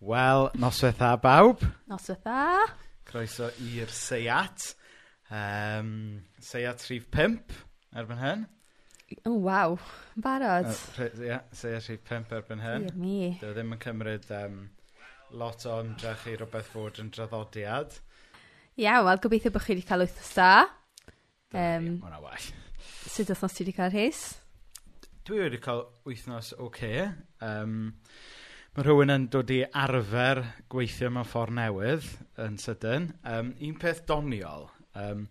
Wel, noswaith dda bawb. Noswaith dda. Croeso i'r Seiat. Um, Seiat Rhif 5 erbyn hyn. O, oh, waw. Barod. Ie, uh, yeah, Seiat Rhif 5 erbyn hyn. Ie, mi. Dwi ddim yn cymryd um, lot o ymdrech i rhywbeth fod yn draddodiad. Iawn, wel, gobeithio bod chi wedi cael wythnos da. Um, Mae'n well. Sut wythnos ti wedi cael rhys? Dwi wedi cael wythnos oce. Okay. Um, Mae rhywun yn dod i arfer gweithio mewn ffordd newydd yn sydyn. Um, un peth doniol, um,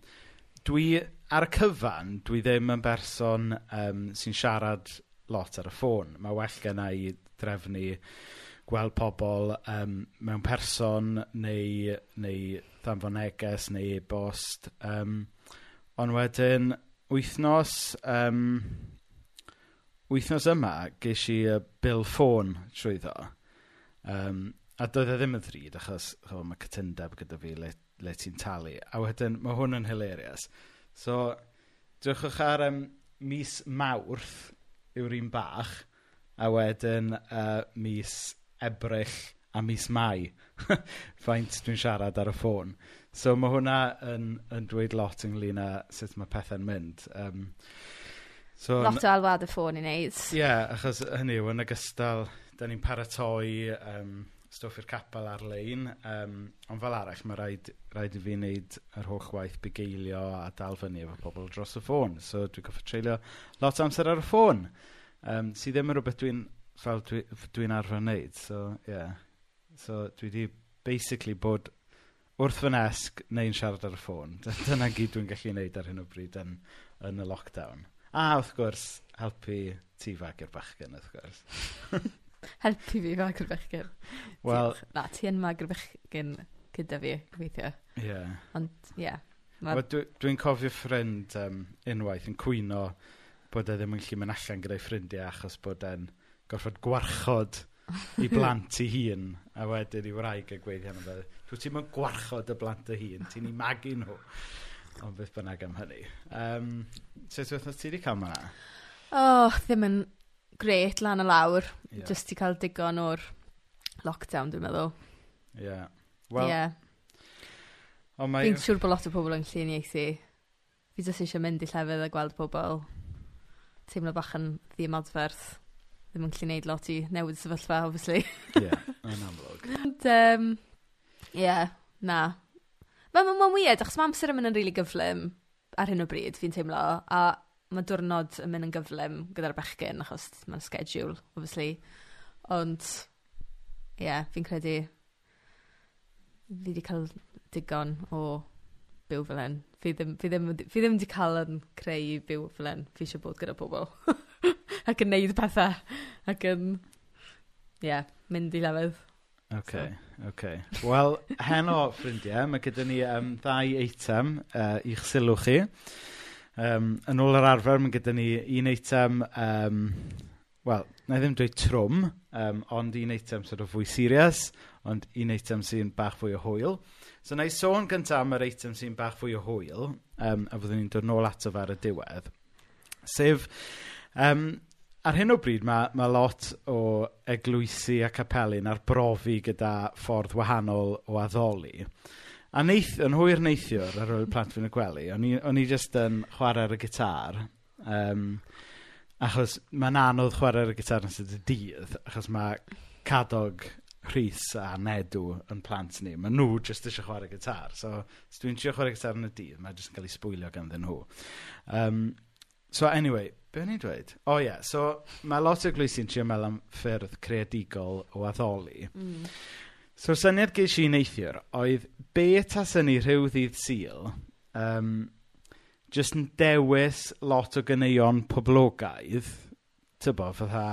dwi ar y cyfan, dwi ddim yn berson um, sy'n siarad lot ar y ffôn. Mae well gen i drefnu gweld pobl um, mewn person neu, neu ddanfon neges neu e-bost. Um, ond wedyn, wythnos, um, wythnos yma, ges i y bil ffôn trwy ddo. Um, a doedd e ddim yn ddrud, achos oh, mae cytundeb gyda fi le, le ti'n talu. A wedyn, mae hwn yn hilarious. So, drychwch ar um, mis Mawrth yw'r un bach, a wedyn uh, mis Ebrill a mis Mai. Faint dwi'n siarad ar y ffôn. So, mae hwnna yn, yn dweud lot ynglyn â sut mae pethau'n mynd. Um, So, Lot o alwad y ffôn i wneud. Ie, yeah, achos hynny yw, yn ogystal, da ni'n paratoi um, stwff i'r capel ar-lein, um, ond fel arall mae rhaid, rhaid i fi wneud yr holl waith bugeilio a dal fyny efo pobl dros y ffôn. So dwi'n goffa treulio lot o amser ar y ffôn, um, sydd ddim yn rhywbeth dwi'n dwi, dwi arfer wneud. So, yeah. So dwi wedi basically bod wrth fy nesg neu'n siarad ar y ffôn. Dyna gyd dwi'n gallu wneud ar hyn o bryd yn, yn y lockdown. A wrth gwrs, helpu ti fag i'r bachgen, wrth gwrs. helpu fi fag i'r bachgen. Wel... Na, ti yn mag i'r bachgen gyda fi, gobeithio. Ie. Yeah. Ond, ie. Yeah, ma... Well, Dwi'n dwi cofio ffrind um, unwaith yn cwyno bod e ddim yn gallu mynd allan gyda'i ffrindiau achos bod e'n gorfod gwarchod i blant i hun a wedyn i wraig y gweithio hynny fe. Dwi'n ti'n mynd gwarchod y blant y hun, ti'n i magu nhw. Ond beth bynnag am hynny. Um, Sut wythnos ti wedi cael ma oh, ddim yn gret lan y lawr. Yeah. Just i cael digon o'r lockdown, dwi'n meddwl. Ie. Yeah. Well, Yeah. Ond mae... Fi'n siŵr bod lot o pobl yn llun lluniaethu. Fi jyst eisiau mynd i llefydd a gweld pobl. Teimlo bach yn ddim adferth. Ddim yn gallu lot i newid sefyllfa, obviously. Ie, yeah, yn amlwg. Ond, um, yeah, na, Fe mae'n ma weird, achos mae amser yn mynd yn rili really gyflym ar hyn o bryd, fi'n teimlo, a mae diwrnod yn mynd yn gyflym gyda'r bechgyn, achos mae'n schedule, obviously. Ond, ie, yeah, fi'n credu, fi wedi cael digon o byw fel hyn. Fi ddim, fi ddim, fi ddim wedi cael yn creu byw fel hyn. Fi eisiau bod gyda pobl. ac yn neud pethau. Ac yn, ie, yeah, mynd i lefydd. OK, so. okay. Wel, heno, ffrindiau, mae gyda ni um, ddau eitem uh, i'ch sylw chi. Um, yn ôl yr arfer, mae gyda ni un eitem, um, wel, na i ddim dweud trwm, um, ond un eitem sort of fwy serious, ond un eitem sy'n bach fwy o hwyl. So na i sôn gyntaf am yr eitem sy'n bach fwy o hwyl, um, a fyddwn ni'n dod nôl ato fe ar y diwedd. Sef, um, ar hyn o bryd mae, mae lot o eglwysi a capeli'n arbrofi gyda ffordd wahanol o addoli. A neith, yn hwyr neithiwr ar ôl plant fi'n y gwely, o'n i, on i jyst yn chwarae ar y gitar. Um, achos mae'n anodd chwarae ar y gitar yn sydd y dydd, achos mae cadog Rhys a Nedw yn plant ni. Mae nhw jyst eisiau chwarae gitar. So, os dwi'n trio chwarae gitar yn y dydd, mae jyst yn cael ei sbwylio ganddyn nhw. Um, so, anyway, Be o'n i'n dweud? O oh, ie, yeah. so mae lot o glwysy'n trio meddwl am ffyrdd creadigol o addoli. Mm. So'r syniad ges i neithiwr oedd be tasen ni rhyw ddydd syl um, jyst yn dewis lot o gyneuon poblogaidd, tybo, fatha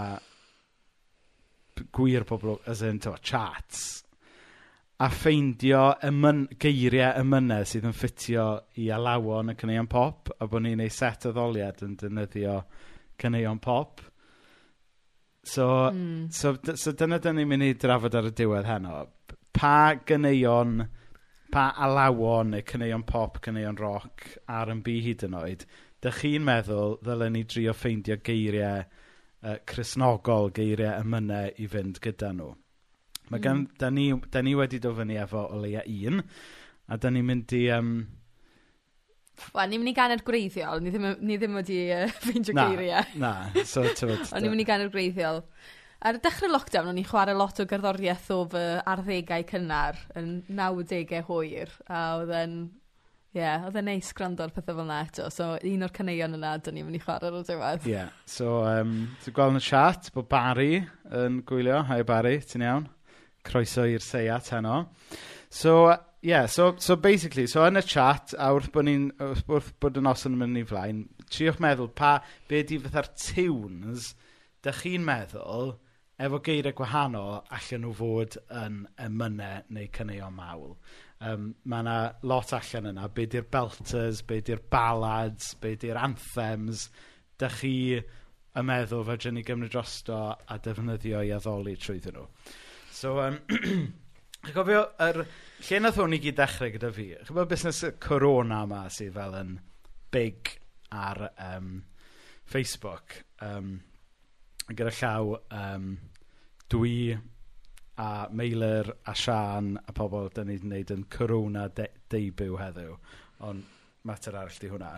gwir poblogaidd, as in, tybo, chats, a ffeindio ymyn, geiriau ymynau sydd yn ffitio i alawon y caneuon pop a bod ni'n ei set o ddoliad yn defnyddio caneuon pop. So, mm. so, so dyna dyn ni'n mynd i drafod ar y diwedd heno. Pa gyneuon, pa alawon neu caneuon pop, caneuon rock ar yn hyd yn oed, dych chi'n meddwl ddylen ni drio ffeindio geiriau uh, chrysnogol, geiriau ymynau i fynd gyda nhw? Mae hmm. gan, da, ni, da ni wedi dod fyny efo o leia un, a da ni'n mynd i... Um... Wel, ni'n mynd i ganed gwreiddiol, ni ddim, ni ddim wedi uh, ffeindio geiriau. Na, so tywed... Ond ni'n mynd i ganed gwreiddiol. Ar y dechrau lockdown, o'n i'n chwarae lot o gerddoriaeth o fy arddegau cynnar yn 90au hwyr, a oedd yn... Ie, yeah, oedd e'n neis gwrando ar pethau fel yna eto, so un o'r caneuon yna, dyn ni'n mynd i chwarae ar y diwedd. Ie, yeah. so um, ti'n gweld yn y chat bod Barry yn gwylio, hai Barry, ti'n iawn? croeso i'r seiat heno. So, yeah, so, so basically, so yn y chat, a wrth bod, ni'n, wrth bod y noson yn mynd i flaen, triwch meddwl pa, be di fatha'r tunes dych chi'n meddwl efo geiriau gwahanol allan nhw fod yn emynau neu cyneuon mawl. Um, mae yna lot allan yna. Be di'r belters, be di'r ballads, be di'r anthems. Dych chi y meddwl fe dyn ni gymryd drosto a defnyddio i addoli trwyddyn nhw. So, um, chi'n cofio, yr lle nath hwn i gyd dechrau gyda fi? Chi'n cofio busnes y corona yma sydd fel yn big ar um, Facebook? Um, gyda llaw, um, dwi a Meilir a Sian a pobl dyn ni'n gwneud yn corona de debut heddiw. Ond mater arall di hwnna.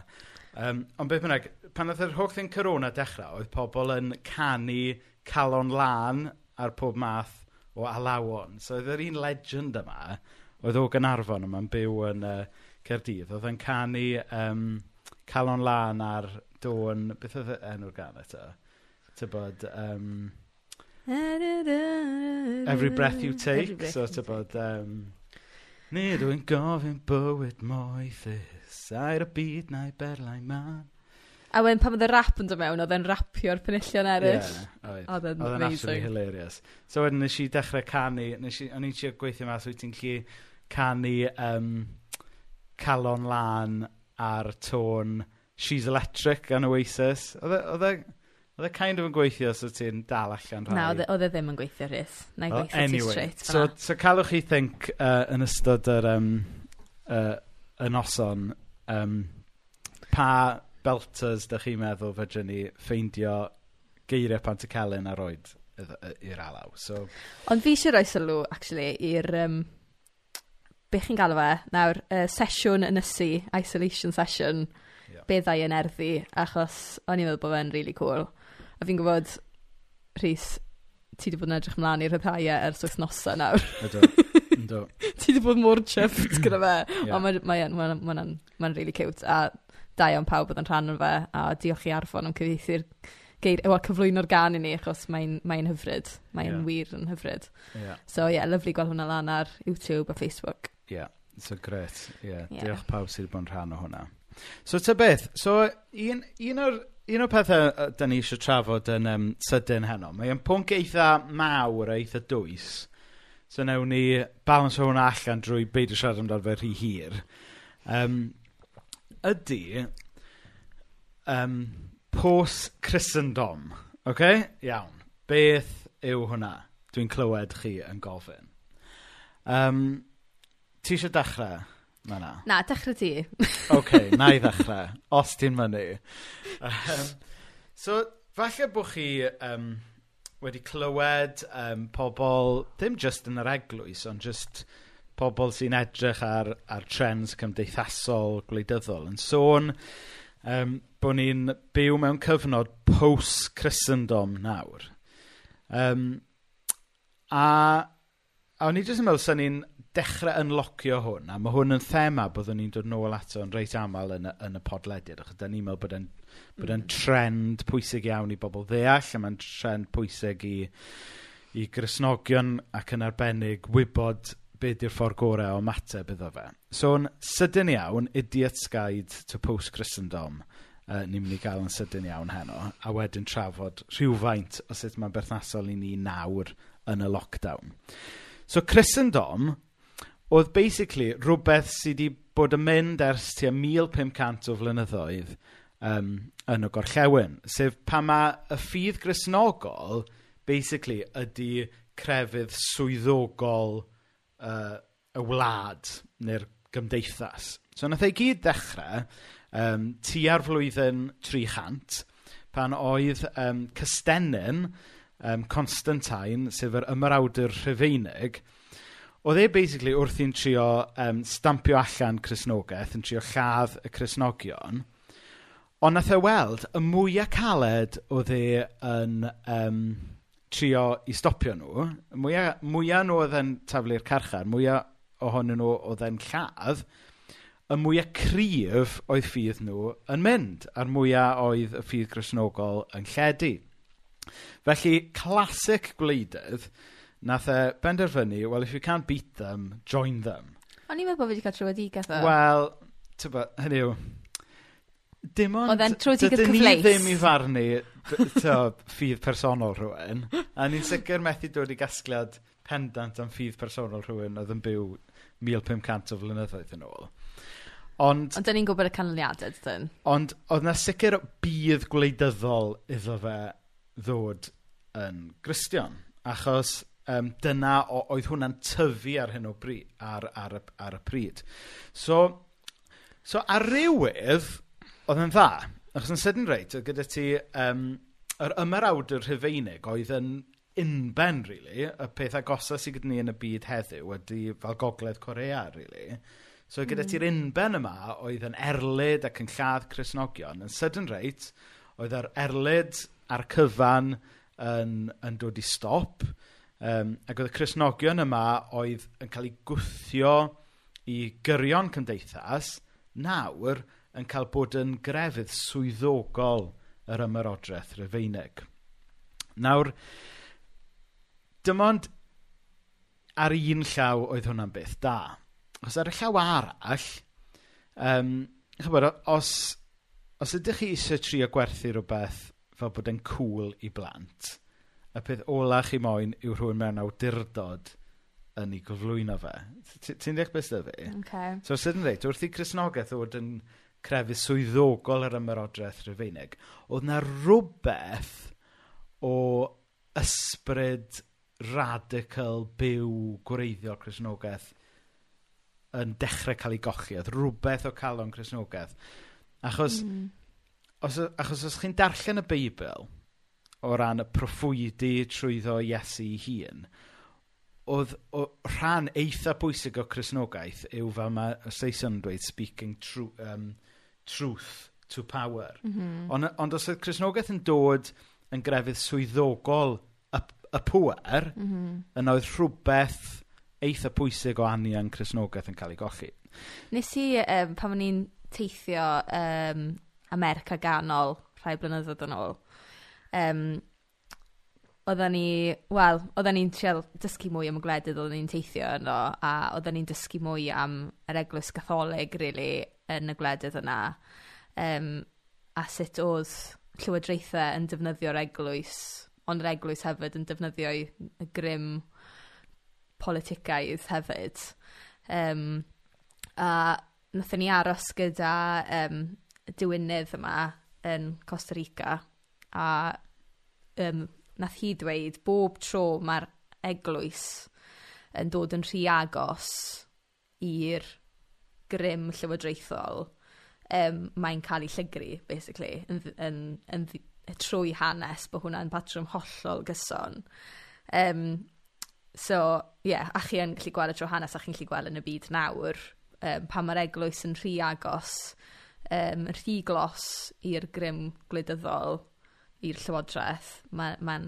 Um, ond beth bynnag, pan oedd yr holl thing corona dechrau, oedd pobl yn canu calon lan ar pob math o Alawon. So oedd yr un legend yma, oedd o Gynarfon yma'n byw yn uh, Cerdydd, oedd yn canu um, Calon Lan ar dôn, beth oedd enw'r gan eto? Tybod, um, Every breath you take, breath so tybod, um, Nid dwi'n gofyn bywyd moethus, a'r y byd na'i berlau man. A wedyn pan oedd y rap yn dod mewn, oedd e'n rapio'r penillion eraill. Yeah, oedd oedd e'n amazing. hilarious. So wedyn nes i dechrau canu, nes i, o'n i'n siarad gweithio mas wyt ti'n gallu canu um, calon lan ar tôn She's Electric gan Oasis. E, oedd e Oedd e kind of yn gweithio so ti'n dal allan rhai. Na, oedd e, e ddim yn gweithio rhys. Na i gweithio oh, anyway, straight. So, so, so calwch chi think uh, yn ystod yr, um, uh, y noson um, pa belters da chi'n meddwl fedrwn ni ffeindio geiriau pant y calen ar oed i'r alaw. So... Ond fi eisiau rhoi sylw, actually, i'r... Um, be chi'n galw fe? Nawr, uh, sesiwn yn ysu, isolation session, yeah. be ddau yn erddi, achos o'n i'n meddwl bod fe'n really cool. A fi'n gwybod, Rhys, ti wedi bod yn edrych ymlaen i'r rhai e ers oes nosa nawr. Ydw, ydw. ti wedi bod mor chyfft gyda fe, yeah. ond mae'n ma, ma, ma, ma, ma, ma, ma, ma, ma really cute. A da iawn pawb bod yn rhan o'n fe a diolch i Arfon am cyfieithu'r geir- wel cyflwyno'r gan i ni achos mae'n mae hyfryd. Mae'n yeah. wir yn hyfryd. Yeah. So ie, yeah, lyflu gweld hwnna lan ar YouTube a Facebook. Ie, yeah, so gret. Yeah. yeah. diolch pawb sydd wedi bod yn rhan o hwnna. So ta beth, so un, un o'r un o'r pethau uh, da ni eisiau trafod yn um, sydyn heno, mae'n pwnc eitha mawr, a eitha dwys. So newn ni balans o hwnna allan drwy beidio siarad amdano fe rhy hir. Um, ydy um, post-Christendom. Oce? Okay? Iawn. Beth yw hwnna? Dwi'n clywed chi yn gofyn. Um, ti eisiau dechrau? Na, na. Dechrau ti. Oce, okay, na i ddechrau. os ti'n mynnu. Um, so, falle bod chi... Um, wedi clywed um, pobl, ddim just yn yr eglwys, ond just pobl sy'n edrych ar, ar trends cymdeithasol gwleidyddol yn sôn um, bod ni'n byw mewn cyfnod post-Christendom nawr. Um, a, a o'n i jyst yn meddwl sy'n ni'n dechrau unlocio hwn, a mae hwn yn thema byddwn ni'n dod nôl ato yn reit aml yn y, yn y podlediad, achos da ni'n meddwl bod e'n bod e'n hmm. trend pwysig iawn i bobl ddeall, a mae'n trend pwysig i, i grisnogion ac yn arbennig wybod be di'r ffordd gorau o mateb iddo fe. So'n sydyn iawn, Idiot's Guide to Post-Christendom, uh, ni'n mynd i gael yn sydyn iawn heno, a wedyn trafod rhywfaint o sut mae'n berthnasol i ni nawr yn y lockdown. So, Christendom oedd basically rhywbeth sydd wedi bod yn mynd ers tua 1500 o flynyddoedd um, yn y gorllewin, sef pa mae y ffydd grisnogol basically ydy crefydd swyddogol uh, y wlad neu'r gymdeithas. So wnaeth ei gyd ddechrau um, tua'r flwyddyn 300 pan oedd um, Cystennin, um, Constantine, sef yr ymrawdur Rhyfeinig, oedd e basically wrth i'n trio um, stampio allan Cresnogaeth, yn trio lladd y Cresnogion, ond nath e weld y mwyaf caled oedd e yn um, trio i stopio nhw, mwyaf, mwyaf nhw oedd yn taflu'r carchar, mwyaf ohonyn nhw oedd yn lladd, y mwyaf cryf oedd ffydd nhw yn mynd, a'r mwyaf oedd y ffydd grisnogol yn lledu. Felly, clasic gwleidydd, nath e benderfynu, well, if you can't beat them, join them. O'n i'n meddwl bod fi wedi cael trwy'r digeth o. E. Wel, tyba, hynny yw, Dim ond... Oedd e'n trwy ti gyda cyfleus. ni ddim i farnu to, ffydd personol rhywun. A ni'n sicr methu dod i gasgliad pendant am ffydd personol rhywun oedd yn byw 1500 o flynyddoedd yn ôl. Ond... Ond dyn ni'n gwybod y canlyniadau, dyn. Ond oedd na sicr bydd gwleidyddol iddo fe ddod yn Gristion. Achos um, dyna o, oedd hwnna'n tyfu ar hyn o bryd, ar, ar, ar, ar y pryd. So, so ar rywydd, Oedd yn dda, achos yn sydyn reit, oedd gyda ti um, yr ymerawdwr Rhufeinig oedd yn unben, really, y peth agosa sydd gyda ni yn y byd heddiw ydy fel gogledd Corea, really. So gyda mm. ti'r unben yma oedd yn erlyd ac yn lladd Cresnogion, yn sydyn reit, oedd yr erlyd a'r cyfan yn, yn dod i stop, um, ac oedd y Cresnogion yma oedd yn cael ei gwthio i gyrion cymdeithas, nawr, yn cael bod yn grefydd swyddogol yr ymerodraeth Rufeinig. Nawr, dim ond ar un llaw oedd hwnna'n beth da. Os ar y llaw arall, um, chybod, os, os ydych chi eisiau trio gwerthu rhywbeth fel bod e'n cool i blant, y peth ola chi moyn yw rhywun mewn awdurdod yn ei gyflwyno fe. Ti'n deall beth sydd fi? Okay. So, sydd yn dweud, wrth i Cresnogaeth oedd yn crefydd swyddogol yr ymerodraeth Rufeinig, oedd na rhywbeth o ysbryd radical byw gwreiddiol Cresnogaeth yn dechrau cael ei gochi. Oedd rhywbeth o calon Cresnogaeth. Achos, mm. os, achos os chi'n darllen y Beibl o ran y proffwydi trwyddo Iesu ei hun, oedd o rhan eitha bwysig o Cresnogaeth yw fel mae Saeson dweud, speaking true, um, truth to power. Mm -hmm. Ond on os oedd Cresnogaeth yn dod yn grefydd swyddogol y, y pwer, mm -hmm. yna oedd rhywbeth eitha pwysig o anian Cresnogaeth yn cael ei gochi. Nes i, um, pan o'n i'n teithio um, America ganol rhai blynyddoedd yn ôl, um, oedden ni, wel, oedden ni'n trial dysgu mwy am y gwledydd oedden ni'n teithio yno, a oedden ni'n dysgu mwy am yr eglwys gatholig, really, yn y gwledydd yna um, a sut oedd llywodraethau yn defnyddio'r eglwys, ond yr eglwys hefyd yn defnyddio y grym politicaidd hefyd. Um, a wnaethon ni aros gyda um, diwynydd yma yn Costa Rica a um, nath hi dweud bob tro mae'r eglwys yn dod yn rhy agos i'r grym llywodraethol um, mae'n cael ei llygru basically yn dd- yn yn ddi- trwy hanes bod hwnna'n patrwm hollol gyson Um, so ie yeah, a chi yn gallu gweld y trwy hanes a chi'n gallu gweld yn y byd nawr um, pan mae'r eglwys yn rhy agos um, rhy glos i'r grym gwleidyddol i'r llywodraeth mae'n ma'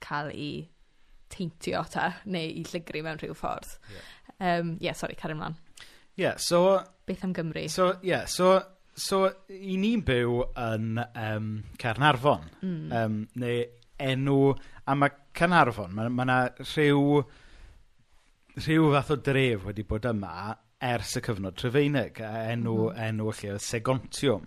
cael ei teintio 'ta neu i llygru mewn rhyw ffordd. Yym ie sori cario mlaen. Ie, so... Beth am Gymru? So, ie, yeah, so, so i ni'n byw yn um, Cernarfon, mm. um, neu enw, a mae Cernarfon, mae yna ma rhyw, rhyw fath o dref wedi bod yma ers y cyfnod Trefeinig, a enw, mm. enw lle oedd Segontiwm.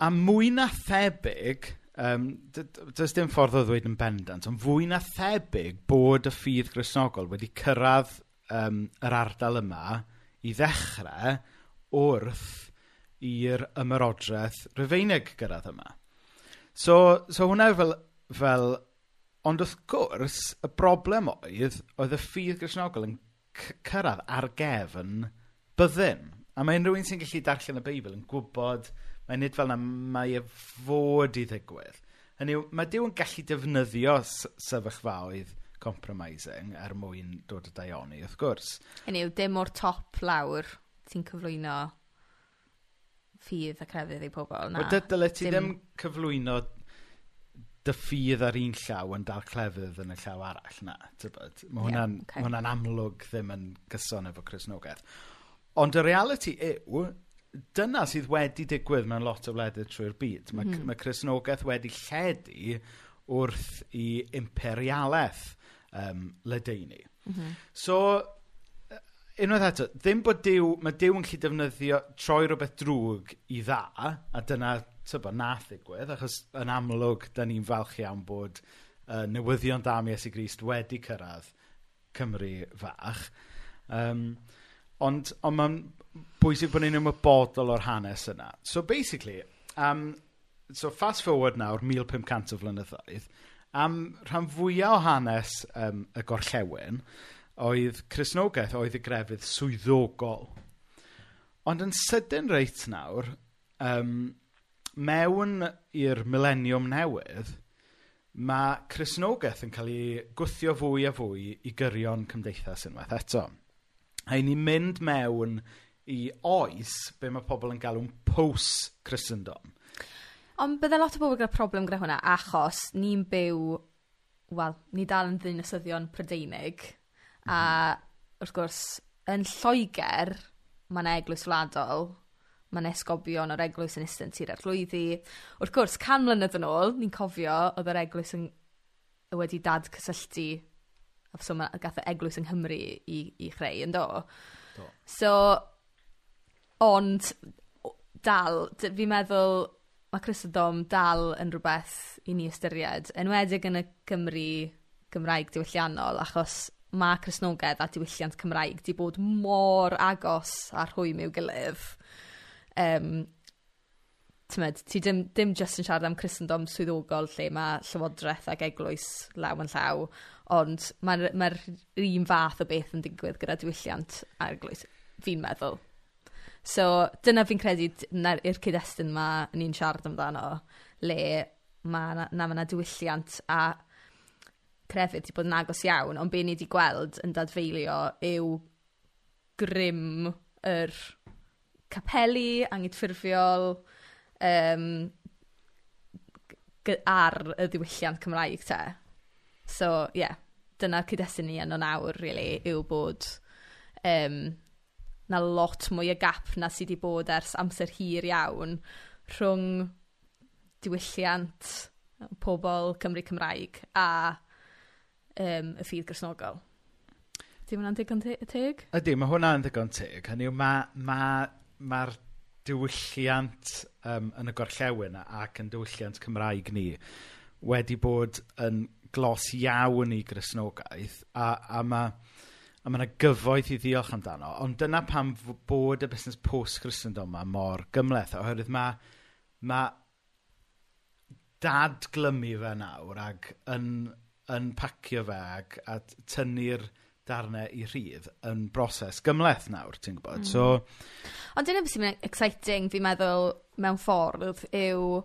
A mwy na thebyg, um, does dim ffordd o ddweud yn bendant, ond fwy na thebyg bod y ffydd grisnogol wedi cyrraedd um, yr ardal yma i ddechrau wrth i'r ymerodraeth Rufeinig gyrraedd yma. So, so hwnna fel, fel... Ond wrth gwrs, y broblem oedd, oedd y ffydd grisnogol yn cyrraedd ar gefn byddin. A mae unrhyw un sy'n gallu darllen y Beibl yn gwybod mae nid fel na mae e fod i ddigwydd. Hynny yw, mae Dyw yn gallu defnyddio sefyllfaoedd compromising er mwyn dod y daioni, wrth gwrs. Hynny yw, dim o'r top lawr ti'n cyflwyno ffydd a crefydd i pobl. Na, Wel, dyle ti ddim cyflwyno dy ffydd ar un llaw yn dal clefydd yn y llaw arall na. Tybod? Mae hwnna'n yeah, okay. hwnna amlwg ddim yn gyson efo Cresnogaeth. Ond y reality yw, dyna sydd wedi digwydd mewn lot o wledydd trwy'r byd. Mae mm. ma mhm. Cresnogaeth wedi lledu wrth i imperialaeth um, ledeini. Mm -hmm. So, unwaith eto, ddim bod Dyw, mae Dyw yn gallu defnyddio troi rhywbeth drwg i dda, a dyna, tybo, nath ddigwydd, achos yn amlwg, da ni'n falch iawn bod uh, newyddion da am Iesu Grist wedi cyrraedd Cymru fach. Um, ond ond mae'n bwysig bod ni'n ymwybodol o'r hanes yna. So basically, um, so fast forward nawr, 1500 o flynyddoedd, am rhan fwyaf o hanes um, y gorllewin, oedd Cresnogaeth oedd y grefydd swyddogol. Ond yn sydyn reit nawr, um, mewn i'r millennium newydd, mae Cresnogaeth yn cael ei gwthio fwy a fwy i gyrion cymdeithas unwaith eto. A i ni mynd mewn i oes be mae pobl yn galw'n post-Christendom. Ond bydde lot o bobl gyda problem gyda hwnna achos ni'n byw, wel, ni dal yn ddinasyddion Prydeinig a mhm. wrth gwrs yn Lloegr mae'n eglwys wladol, mae'n esgobion o'r eglwys yn iste yn tir arglwyddi. Wrth gwrs can mlynedd yn ôl ni'n cofio oedd yr eglwys yn wedi dad dadgysylltu so mae gath y eglwys yng Nghymru i, i chreu yn do. do. So, ond dal, fi'n meddwl mae Crisendom dal yn rhywbeth i ni ystyried enwedig yn y Cymru Gymraeg diwylliannol achos mae Cristnogaeth a diwylliant Cymraeg 'di bod mor agos a rhwym i'w gilydd Um, tymed, ti dim dim just yn siarad am Christendom swyddogol lle mae llywodraeth ag eglwys law yn llaw ond mae'r mae un fath o beth yn digwydd gyda diwylliant a eglwys fi'n meddwl. So dyna fi'n credu na'r... yw'r cyd-destun yma ni'n siarad amdano le mae 'na... na ma' 'na diwylliant a crefydd wedi bod yn agos iawn ond be ni wedi gweld yn dadfeilio yw grym yr capeli anghydffurfiol um, ar y ddiwylliant Cymraeg te. So ie, dyna'r cyd-destun ni on nawr really, yw bod um, 'na lot mwy o gap 'na sydd wedi bod ers amser hir iawn rhwng diwylliant pobl Cymru Cymraeg a um, y ffydd Gristnogol. 'Di hwnna'n digon te- teg? Ydy, mae hwnna'n ddigon teg. Hynny yw ma' ma' diwylliant um, yn y gorllewin ac yn diwylliant Cymraeg ni wedi bod yn glos iawn i Gristnogaeth a, a mae a mae yna gyfoeth i ddiolch amdano, ond dyna pam bod y busnes post-Christendom yma mor gymleth, oherwydd mae, mae dadglymu fe nawr ac yn, yn pacio fe ac a tynnu'r darnau i rhydd yn broses gymleth nawr, ti'n gwybod? Mm. So, Ond dyna beth sy'n exciting, fi'n meddwl, mewn ffordd, yw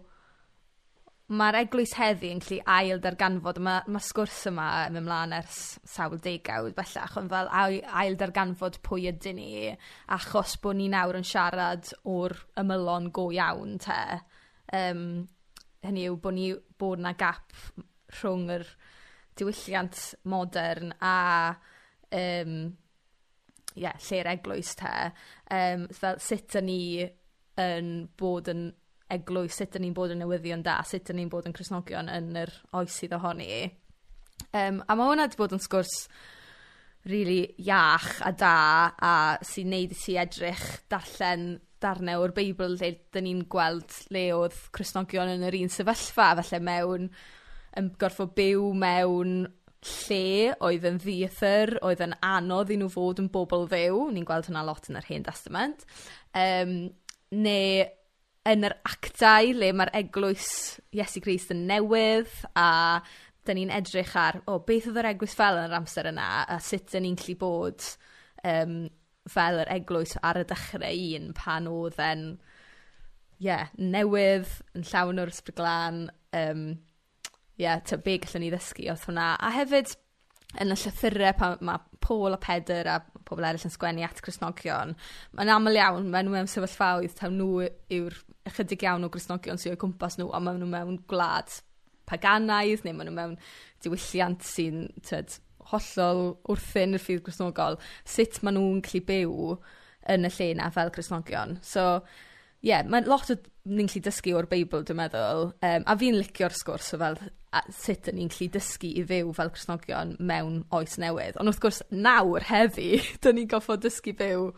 Ma'r Eglwys heddi yn gallu ail-darganfod, mae ma' sgwrs yma yn mynd mlaen ers sawl degawd bellach, ond fel ai- ail-darganfod pwy ydyn ni achos bod ni nawr yn siarad o'r ymylon go iawn te. Um, hynny yw bod ni... bod 'na gap rhwng yr diwylliant modern a um, yeah, lle'r Eglwys te. Um, fel sut 'dyn ni yn bod yn eglwys sut ydyn ni'n bod yn newyddion da sut ydyn ni'n bod yn chrysnogion yn yr oes sydd ohoni Um, a mae hwnna wedi bod yn sgwrs really iach a da a sy'n neud i ti edrych darllen darnau o'r Beibl lle 'dyn ni'n gweld le oedd Cresnogion yn yr un sefyllfa falle mewn yn gorfod byw mewn lle oedd yn ddiethyr, oedd yn anodd i nhw fod yn bobl ddew, ni'n gweld hwnna lot yn yr Hen testament, um, neu yn yr actau le mae'r eglwys Iesu Grist yn newydd a dan ni'n edrych ar, o, beth oedd yr eglwys fel yn yr amser yna a sut dan ni'n gallu bod um, fel yr eglwys ar y dechrau un pan oedd yn yeah, newydd, yn llawn o'r Ysbryd Glân, yeah, ie, ta be gallwn ni ddysgu oedd hwnna. A hefyd, yn y llythyrau pan mae Paul a Pedr a pobl eraill yn sgwennu at Cresnogion, mae'n aml iawn, maen nhw mewn sefyllfaoedd taw nhw yw'r ychydig iawn o Cresnogion sy'n o'i cwmpas nhw, a maen nhw mewn gwlad paganaidd, neu maen nhw mewn diwylliant sy'n hollol wrthyn i'r ffydd Cresnogol, sut maen nhw'n gallu byw yn y lle na fel Cresnogion. So, ie, yeah, mae lot o ni'n gallu dysgu o'r Beibl, dwi'n meddwl. Um, a fi'n licio'r sgwrs o fel a sut ni'n gallu dysgu i fyw fel Cresnogion mewn oes newydd. Ond wrth gwrs, nawr, heddi, dyn ni'n goffo dysgu byw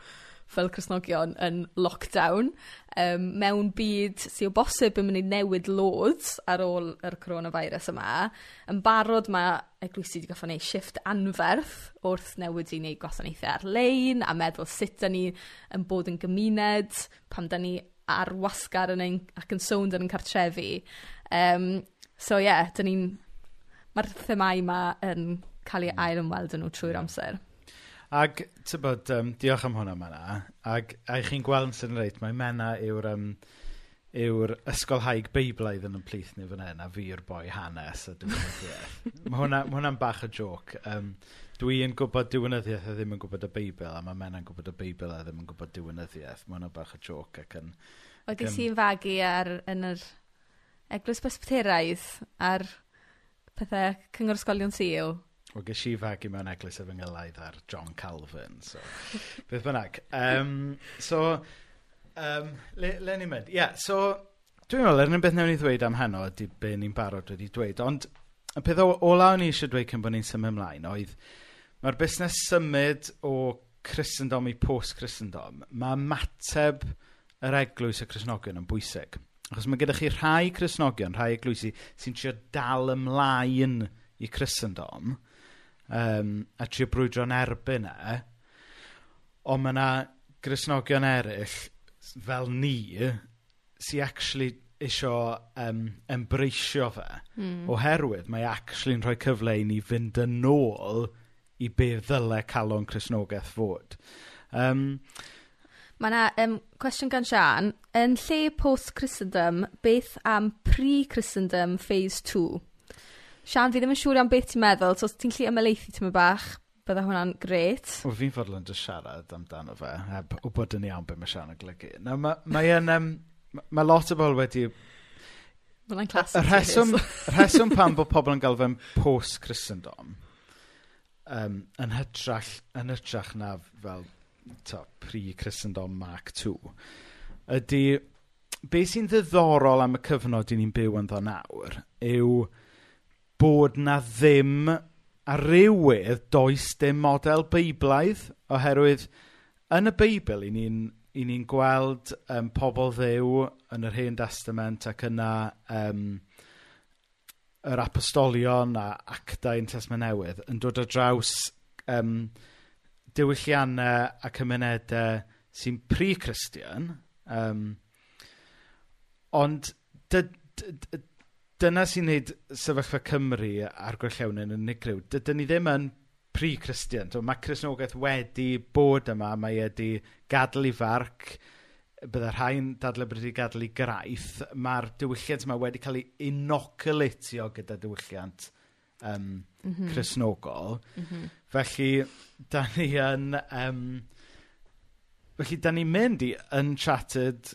fel Cresnogion yn lockdown, um, mewn byd sy'n o bosib yn mynd i newid loads ar ôl yr coronavirus yma. Yn barod mae eglwysi wedi goffod wneud shift anferth wrth newid i wneud gwasanaethau ar-lein a meddwl sut da ni yn bod yn gymuned pam da ni ar wasgar yn ein, ac yn sownd yn ein cartrefi. Um, So ie, dyn ni'n... Mae'r themau yma yn cael ei mm. ail-ymweld yn nhw trwy'r amser. Ac, ty bod, um, diolch am hwnna Mena. Ac, a chi'n gweld yn sy'n reit, mae Mena yw'r um, yw'r ysgolhaig beiblaidd yn ymplith ni fan hyn, a fi yw'r boi hanes. A diwynyddiaeth. mae hwnna'n hwnna bach o joc. Um, dwi'n gwybod diwynyddiaeth a ddim yn gwybod y Beibl, a mae Mena'n gwybod y Beibl a ddim yn gwybod diwynyddiaeth. Mae hwnna'n bach o joc ac yn... Oedd gen i'n fagu ar, yn yr Eglwys Presbyteraidd ar pethau cyngor ysgolion Sul. Wel, ges i fagu mewn eglwys efo ngylaidd ar John Calvin, so beth bynnag. Um, so, um, le, le ni'n mynd? Ie, yeah, so, dwi'n meddwl, er yn beth newn ni ddweud am heno, ydy be ni'n barod wedi dweud, ond y peth ola o'n i eisiau dweud cyn bod ni'n symud ymlaen oedd, mae'r busnes symud o Christendom i post-Christendom, mae mateb yr eglwys y Cresnogion yn bwysig. Achos mae gyda chi rhai Cresnogion, rhai eglwysi, sy'n trio dal ymlaen i Cresendom um, a trio brwydro'n erbyn e. Ond mae yna Cresnogion eraill, fel ni, sy'n actually isio um, embreisio fe. Mm. Oherwydd mae actually'n rhoi cyfle i ni fynd yn ôl i be ddylai calon Cresnogaeth fod. Um, Mae yna um, cwestiwn gan Sian. Yn lle post-Christendom beth am pre-Christendom phase 2? Sian, fi ddim yn siŵr am beth ti'n meddwl so os ti'n lli ymlaethu ti'n bach bydda hwnna'n gret. O, fi'n fodlon just siarad amdano fe heb wybod yn iawn beth mae Sian yn golygu. Nawr mae ma yn... Um, mae lot o bobl wedi Mae'n classic. Y rheswm, rheswm pan bod pobl yn gael fe'n post-Christendom um, yn, hytrach, yn hytrach na fel pre-Christendom Mark II, ydy be sy'n ddiddorol am y cyfnod i ni'n byw ynddo nawr yw bod na ddim ar rywydd does dim model beiblaidd oherwydd yn y Beibl i ni'n i ni'n gweld um, pobl ddew yn yr Hen Testament ac yna um, yr apostolion a actau yn Testament Newydd yn dod o draws um, diwylliannau a cymunedau sy'n pre-Christian, um, ond dy, dy, dy, dyna sy'n neud sefyllfa Cymru a'r gwelliawnau'n unigryw. Dydyn ni ddim yn pre-Christian. Mae Cresnogaeth wedi bod yma, mae wedi gadl i farc, byddai rhai'n dadle bod wedi gadl i graith. Mae'r diwylliant yma wedi cael ei inoculatio gyda diwylliant um, mm -hmm. chrysnogol. Mm -hmm. Felly, da ni yn... Um, felly, da ni'n mynd i uncharted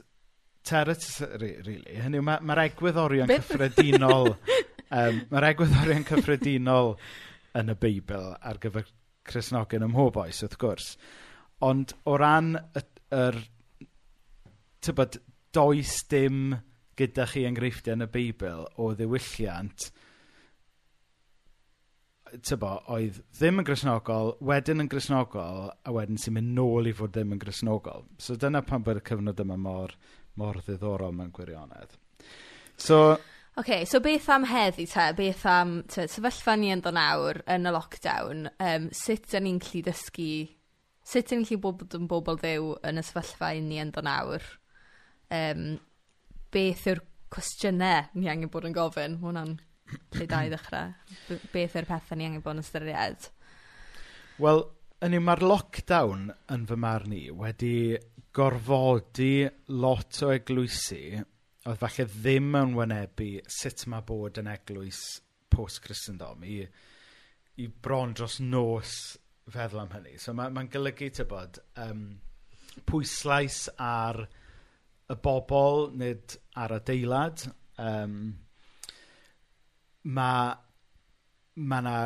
territory, really. Hynny yw, mae'r ma egwyddorion cyffredinol... um, mae'r egwyddorion cyffredinol yn y Beibl ar gyfer Cresnogion ym mhob oes, wrth gwrs. Ond o ran y... yr tybod, does dim gyda chi enghreifftiau yn y Beibl o ddiwylliant tybo, oedd ddim yn grisnogol, wedyn yn grisnogol, a wedyn sy'n mynd nôl i fod ddim yn grisnogol. So dyna pan bod y cyfnod yma mor, mor ddiddorol mewn gwirionedd. So... Oce, okay, so beth am heddi te? Beth am te, sefyllfa ni yn ynddo nawr yn y lockdown? Um, sut yn ni'n clu dysgu... Sut yn ni'n clu bod yn bobl ddew yn y sefyllfa ni yn ynddo nawr? Um, beth yw'r cwestiynau ni angen bod yn gofyn? Mae hwnna'n lle da i ddechrau? Beth yw'r pethau ni angen bod yn ystyried? Wel, yn yw mae'r lockdown yn fy marn i wedi gorfodi lot o eglwysi oedd falle ddim yn wynebu sut mae bod yn eglwys post-Christendom i, i bron dros nos feddwl am hynny. So mae'n ma, golygu, ti'n bod, um, pwyslais ar y bobl nid ar adeilad. Um, mae ma' 'na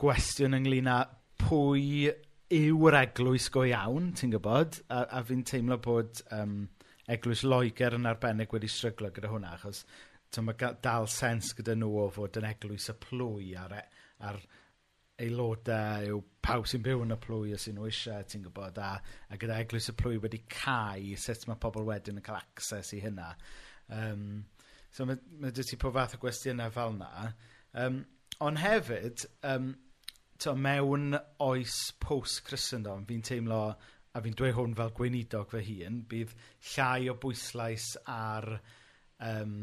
gwestiwn ynglyn â pwy yw'r eglwys go iawn, ti'n gwybod? a a fi'n teimlo bod um, Eglwys Loegr yn arbennig wedi stryglo gyda hwnna, achos mae dal sens gyda nhw o fod yn eglwys y plwy a'r e- a'r aelodau yw pawb sy'n byw yn y plwy a sy nhw eisiau, ti'n gwybod, a a gyda Eglwys y Plwy wedi cael sut mae pobl wedyn yn cael access i hynna. Um, So mae, mae dy ti po fath o gwestiynau fel yna. Um, ond hefyd, um, to, mewn oes post-Christendom, fi'n teimlo, a fi'n dweud hwn fel gweinidog fy hun, bydd llai o bwyslais ar, um,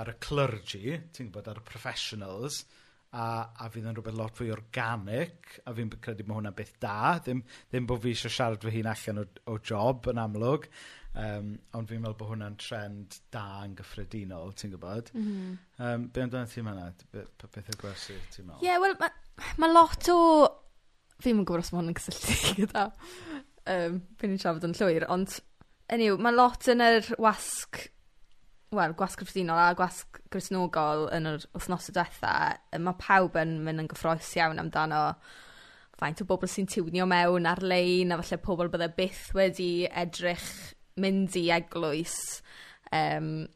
ar y clergy, ti'n gwybod, ar y professionals, a, a fydd yn rhywbeth lot fwy organic, a fi'n credu bod hwnna'n beth da, ddim, ddim bod fi eisiau siarad fy hun allan o, o job yn amlwg, Um, ond fi'n meddwl bod hwnna'n trend da yn gyffredinol, ti'n gwybod? Mm -hmm. um, be amdano ti mae'na? Beth yw'r gwersi ti'n meddwl? Ie, yeah, wel, mae ma lot o... Fi'n gwybod os mae hwn yn cysylltu gyda. Um, fi'n ni'n siarad yn llwyr, ond... Enw, mae lot yn yr wasg wel, gwasg cyffredinol a gwasg grisnogol yn yr wythnosau diwetha, mae pawb yn mynd yn gyffroes iawn amdano faint o bobl sy'n tiwnio mewn ar-lein a falle pobl byddai byth wedi edrych mynd i eglwys um,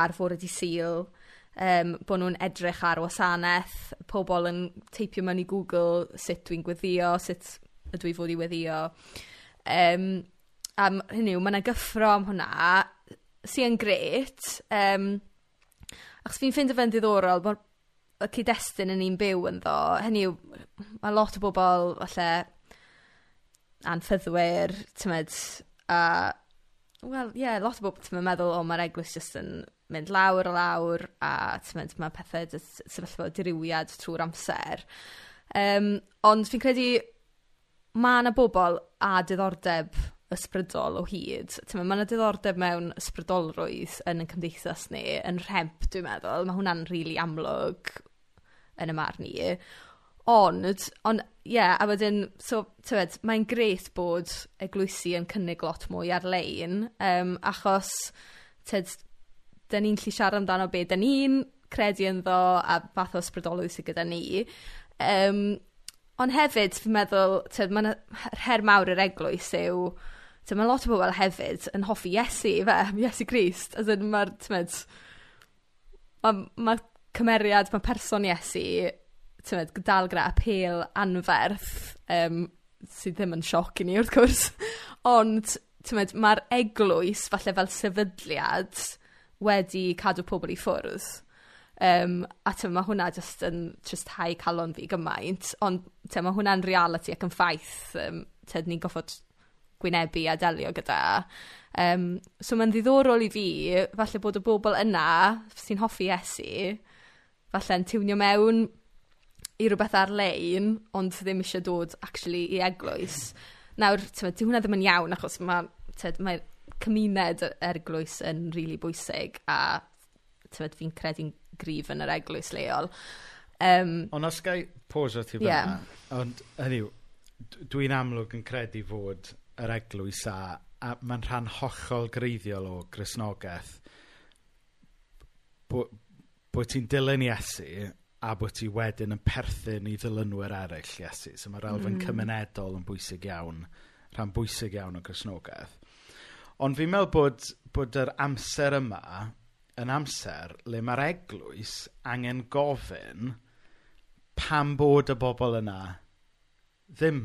ar fwrdd dydd syl, um, bod nhw'n edrych ar wasanaeth, pobl yn teipio mewn i Google sut dwi'n gweddio, sut ydw i fod i weddio. Um, a hynny yw mae yna gyffro am hwnna sy'n gret, um, achos fi'n ffeindio fe'n ddiddorol bo' y cyd-destun yn ni'n byw yn ddo, hynny yw mae lot o bobl falle anffyddwyr, tymed, a Wel ie yeah, lot o bobl t'mo' yn meddwl o mae'r eglwys jyst yn mynd lawr o lawr a t'mod ma' pethau jyst sefyllfa diriwiad trwy'r amser. Um, ond fi'n credu mae yna bobl a diddordeb ysbrydol o hyd. Mae yna diddordeb mewn ysbrydolrwydd yn y cymdeithas ni yn rhemp dwi'n meddwl. Mae hwnna'n rili really amlwg yn 'y marn ni. Ond, ond ie, yeah, a wedyn, so tywed, mae'n grêt bod eglwysi yn cynnig lot mwy ar-lein um, achos tibod dan ni'n lli siarad amdano be dan ni'n credu ynddo a fath o ysbrydolwyr sydd gyda ni. Um, ond hefyd fi'n meddwl tibod mae'n her mawr yr eglwys yw tibod mae lot o bobl hefyd yn hoffi Iesu fe, Iesu Grist as in mae'r, tibod mae ma' cymeriad mae person Iesu tymed, dal gyda apel anferth um, sydd ddim yn sioc i ni wrth gwrs. Ond mae'r ma'r eglwys falle fel sefydliad wedi cadw pobl i ffwrdd. Um, a tyma, mae hwnna just yn tristhau calon fi gymaint. Ond tyma, mae hwnna'n reality ac yn ffaith um, tyd ni'n goffod gwynebu a delio gyda. Um, so ma'n ddiddorol i fi falle bod y bobl yna sy'n hoffi esu, falle'n tiwnio mewn i rhywbeth ar-lein ond ddim eisiau dod actually i eglwys. Nawr, tibod, 'di hwnna ddim yn iawn achos ma' tibod, cymuned yy eglwys yn rili really bwysig a tibod, fi'n credu'n grif yn yr eglwys leol. Um, ond os gai o ti fyna, yeah. ond hynny yw, dwi'n amlwg yn credu fod yr eglwys a, a mae'n rhan hollol greiddiol o grisnogaeth bod bo ti'n dilyn Iesu a bod ti wedyn yn perthyn i ddilynwyr eraill Iesu. So mae'r elfen mm. cymunedol yn bwysig iawn, rhan bwysig iawn o grisnogaeth. Ond fi'n meddwl bod, bod yr amser yma yn amser le mae'r eglwys angen gofyn pam bod y bobl yna ddim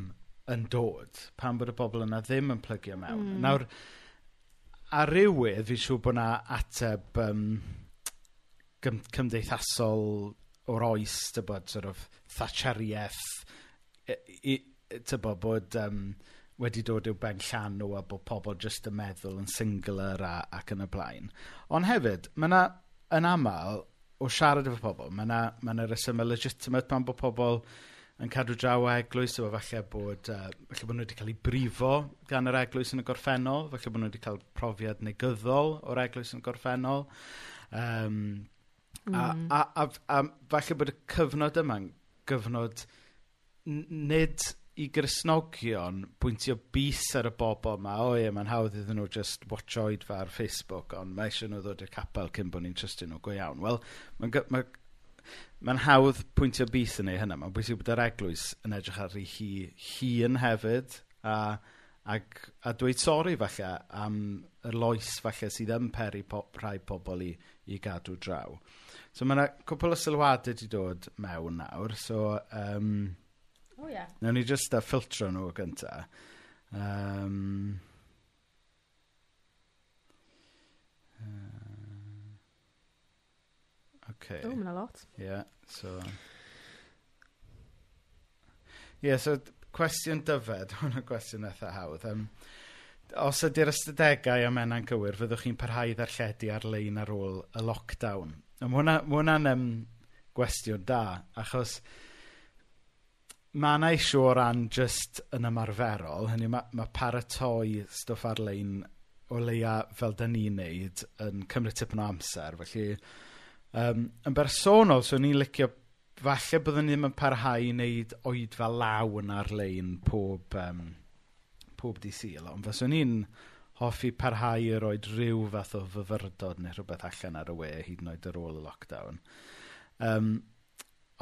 yn dod, pam bod y bobl yna ddim yn plygio mewn. Mm. Nawr, ar rywydd, fi'n siŵr bod yna ateb um, cymdeithasol o'r oes, tybod, sort of, thatcheriaeth, e, e, tybod, bod um, wedi dod i'w ben llan nhw a bod pobl jyst yn meddwl yn singular a, ac yn y blaen. Ond hefyd, mae yna, yn aml, o siarad efo pobl, mae yna, mae yna resymau legitimate pan bod pobl yn cadw draw o eglwys, efo falle bod, uh, falle bod nhw wedi cael ei brifo gan yr eglwys yn y gorffennol, falle bod nhw wedi cael profiad negyddol o'r eglwys yn y gorffennol. Um, Mm. A, hmm. a, a, a falle bod y cyfnod yma'n gyfnod nid i grisnogion bwyntio bus ar y bobl yma, o ie, mae'n hawdd iddyn nhw just watch oedfa ar Facebook, ond mae eisiau nhw ddod i'r capel cyn bod ni'n trystyn nhw go iawn. Wel, mae'n ma, ma hawdd pwyntio bus yn ei hynna. Mae'n bwysig bod yr eglwys yn edrych ar ei hi, hun hefyd, a, ag, a dweud sori falle am y loes falle sydd yn peri po, rhai pobl i, i gadw draw. So mae yna cwpl o sylwadau wedi dod mewn nawr. So, um, oh, yeah. nawn ni just uh, ffiltro nhw gynta. Um, uh, okay. O, mae'n lot. Yeah, so... Yeah, so cwestiwn dyfed, hwn yn gwestiwn eitha hawdd. Um, os ydy'r ystadegau am enna'n cywir, fyddwch chi'n parhau ddarlledu ar-lein ar ôl y lockdown. A mae hwnna'n hwnna ma yym gwestiwn da, achos mae yna i o ran just yn ymarferol, hynny mae, ma paratoi stwff ar-lein o leia fel da ni'n neud yn cymryd tipyn o amser. Felly, um, yn bersonol, so ni'n licio, falle byddwn ni ddim yn parhau i wneud oed fel lawn ar-lein pob, um, pob di syl, ond fyswn ni'n hoffi parhau i roed rhyw fath o fyfyrdod neu rhywbeth allan ar y we, hyd yn oed ar ôl y lockdown. Um,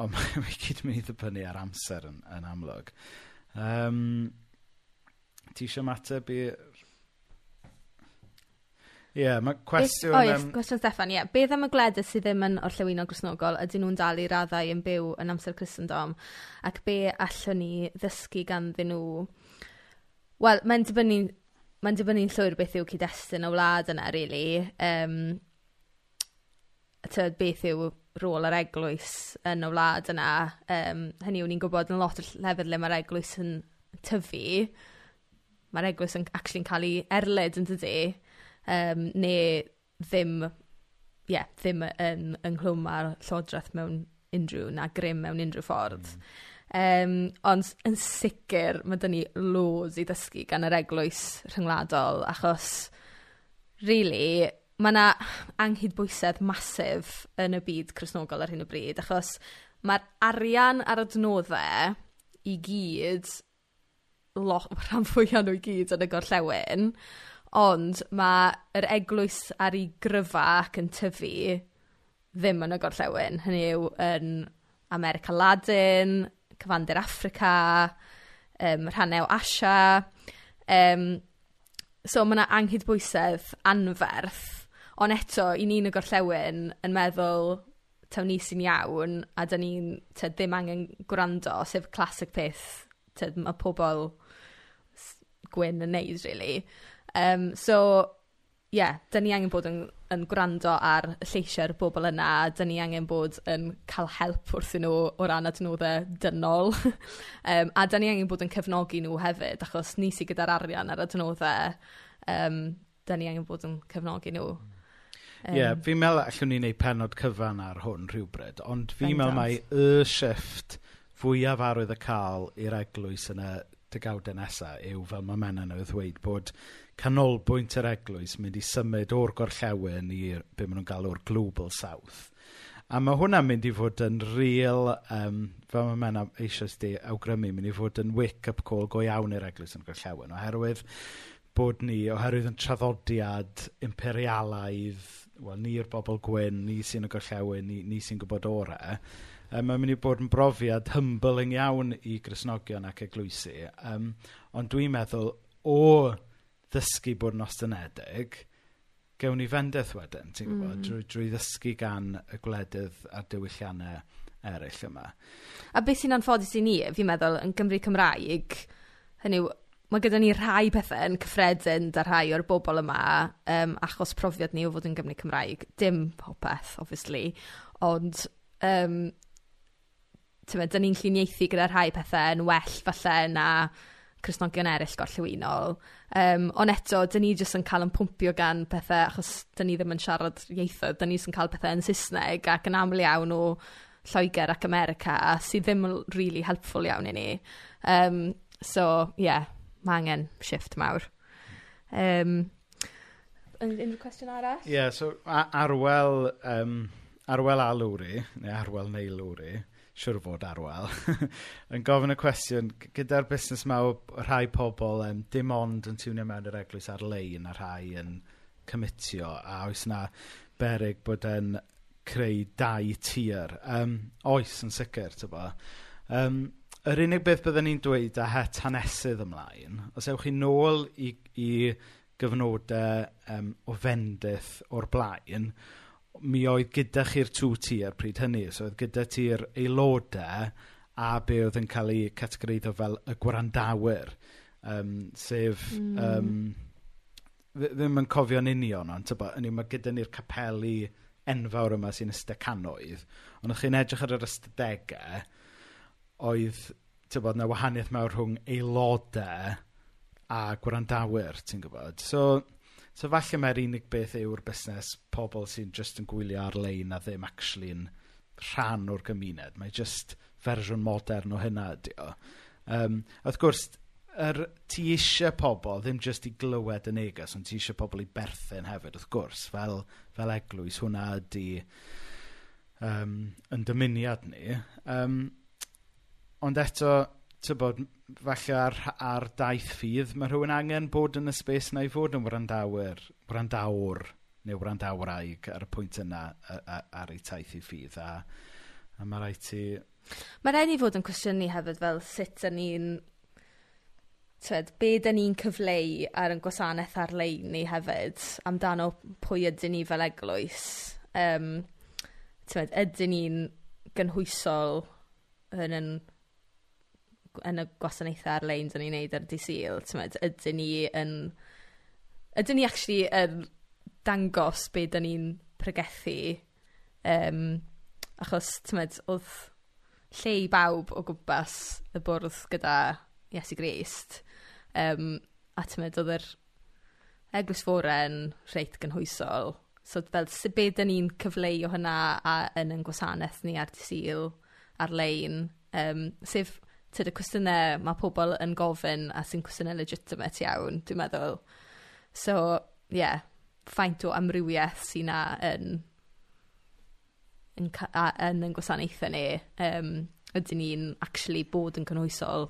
ond mae we gyd mynd i ddibynnu ar amser yn, yn amlwg. Um, ti eisiau mateb i... Ie, yeah, mae cwestiwn... Oh, Oes, um... cwestiwn Steffan, ie. Yeah. Beth am y gledau sydd ddim yn orllewino grisnogol ydyn nhw'n dalu raddau yn byw yn amser Christendom ac be allwn ni ddysgu ganddyn nhw? Wel, mae'n dibynnu Mae'n dibynnu'n llwyr beth yw cyd-destun y wlad yna really. Um, tyd, beth yw rôl yr eglwys yn y wlad yna Um, hynny yw ni'n gwybod yn lot o lefydd le mae'r eglwys yn tyfu mae'r eglwys yn actually'n cael ei erlyd yndydi? Um, neu ddim ie ddim yn ynghlwm â'r llywodraeth mewn unrhyw... na grym mewn unrhyw ffordd. Mm. Um, ond yn sicr mae dyn ni loads i ddysgu gan yr Eglwys Rhyngwladol achos really, mae yna anghydbwysedd masif yn y byd chrysnogol ar hyn o bryd achos mae'r arian ar adnoddau i gyd lot, rhan fwya nhw i gyd yn y gorllewin ond ma' Eglwys ar ei gryfa ac yn tyfu ddim yn y gorllewin, hynny yw yn America Ladin cyfandir Africa, um, rhannau o Asia. Um, so mae yna anghydbwysedd anferth, ond eto, i ni'n y gorllewin yn meddwl taw ni sy'n iawn a da ni'n ddim angen gwrando, sef classic peth tyd, mae pobl gwyn yn neud, really. Um, so, ie yeah, dan ni angen bod yn yn gwrando ar y lleisiau'r bobl yna a ni angen bod yn cael help wrthyn nhw o ran adnoddau dynol. Um, a dan ni angen bod yn cefnogi nhw hefyd achos ni sy gyda'r arian ar adnoddau um, dan ni angen bod yn cefnogi nhw. Ie, yeah, fi'n meddwl allwn ni wneud penod cyfan ar hwn rhywbryd, ond fi'n meddwl mai y shift fwyaf arwydd y cael i'r eglwys yn y degawdau nesaf yw fel mae Menna nhw ddweud bod canolbwynt yr eglwys mynd i symud o'r gorllewin i be maen nhw'n galw'r Global South. A mae hwnna'n mynd i fod yn real, um, fel mae Mena eisoes di awgrymu, mynd i fod yn wake-up call go iawn i'r eglwys yn gorllewin, oherwydd bod ni, oherwydd yn traddodiad imperialaidd, wel, ni'r bobl gwyn, ni sy'n y gorllewin, ni, ni sy'n gwybod orau, um, mae'n mynd i bod yn brofiad humbling iawn i grisnogion ac eglwysu. Um, ond dwi'n meddwl, o ddysgu bod yn ostynedig, gewn ni fendeth wedyn, ti'n gwybod, mm. drwy, drwy ddysgu gan y gwledydd a'r diwylliannau eraill yma. A beth sy'n anffodus i ni, fi'n meddwl, yn Gymru Cymraeg, hynny yw, mae gyda ni rhai pethau yn cyffredin da rhai o'r bobl yma, um, achos profiad ni o fod yn Gymru Cymraeg. Dim popeth, obviously, ond um, tyma, da ni'n lluniaethu gyda rhai pethau yn well falle na Cresnogion eraill gorllewinol. Um, ond eto, dan ni jyst yn cael yn pwmpio gan pethau achos dan ni ddim yn siarad ieithoedd. Dan ni jyst yn cael pethau yn Saesneg ac yn aml iawn o Lloegr ac America sydd ddim yn really helpful iawn i ni. Um, so ie, ma' angen shift mawr. Um, Unrhyw cwestiwn arall? Ie, so a- arwel, um, arwel a lwri, neu arwel neu lwri siwr fod arwel, yn gofyn y cwestiwn, gyda'r busnes ma o rhai pobl um, dim ond yn tiwnio mewn yr eglwys ar-lein a rhai yn cymitio, a oes yna berig bod e'n creu dau tir. Um, oes yn sicr, ty bo. Um, yr unig beth byddwn ni'n dweud a het hanesydd ymlaen, os ewch chi nôl i, i gyfnodau um, o fendith o'r blaen, mi oedd gyda chi'r two tier pryd hynny. So oedd gyda ti'r aelodau a be oedd yn cael ei categoreiddo fel y gwrandawyr. Um, sef... Mm. Um, ddim yn cofio'n union, ond tyba, yn mae gyda ni'r capelu enfawr yma sy'n ystod ystecanoedd, ond o'ch chi'n edrych ar yr ystadegau, oedd tybod, na wahaniaeth mawr rhwng aelodau a gwrandawyr, ti'n gwybod. So, So falle mae'r unig beth yw'r busnes pobl sy'n just yn gwylio ar-lein a ddim actually yn rhan o'r gymuned. Mae just fersiwn modern o hynna ydy o. Um, wrth gwrs, er, ti eisiau pobl ddim just i glywed y neges, ond ti eisiau pobl i berthyn hefyd, wrth gwrs, fel, fel eglwys, hwnna ydy um, yn dymuniad ni. Um, ond eto, tybod, falle ar, ar daith ffydd, mae rhywun angen bod yn y spes na i fod yn wrandawyr, wrandawr neu wrandawraig ar y pwynt yna ar ei taith i ffydd. A, a mae rhaid ti... Mae rhaid ni fod yn cwestiynu hefyd fel sut yn ni'n... Twed, be da ni'n cyfleu ar yn gwasanaeth ar-lein ni hefyd amdano pwy ydyn ni fel eglwys. Um, twed, ydyn ni'n gynhwysol yn yn yn y gwasanaethau ar-lein dyn ni'n neud ar dydd Sul, ydyn ni yn... Ydyn ni actually yn dangos be dyn ni'n pregethu, um, achos, tymod, oedd lle i bawb o gwmpas y bwrdd gyda Iesu Grist, um, a tymod, oedd yr eglwys foren reit gynhwysol, So fel sut be dyn ni'n cyfleu o hynna a yn yn gwasanaeth ni ar dy sil ar-lein, um, sef tyd, y cwestiynau mae pobl yn gofyn a sy'n cwestiynau legitimate iawn, dwi'n meddwl. So, ie, yeah, ffaint o amrywiaeth sy'n 'na yn yn, ca- a, yn yn gwasanaethau ni um, ydyn ni'n actually bod yn cynhwysol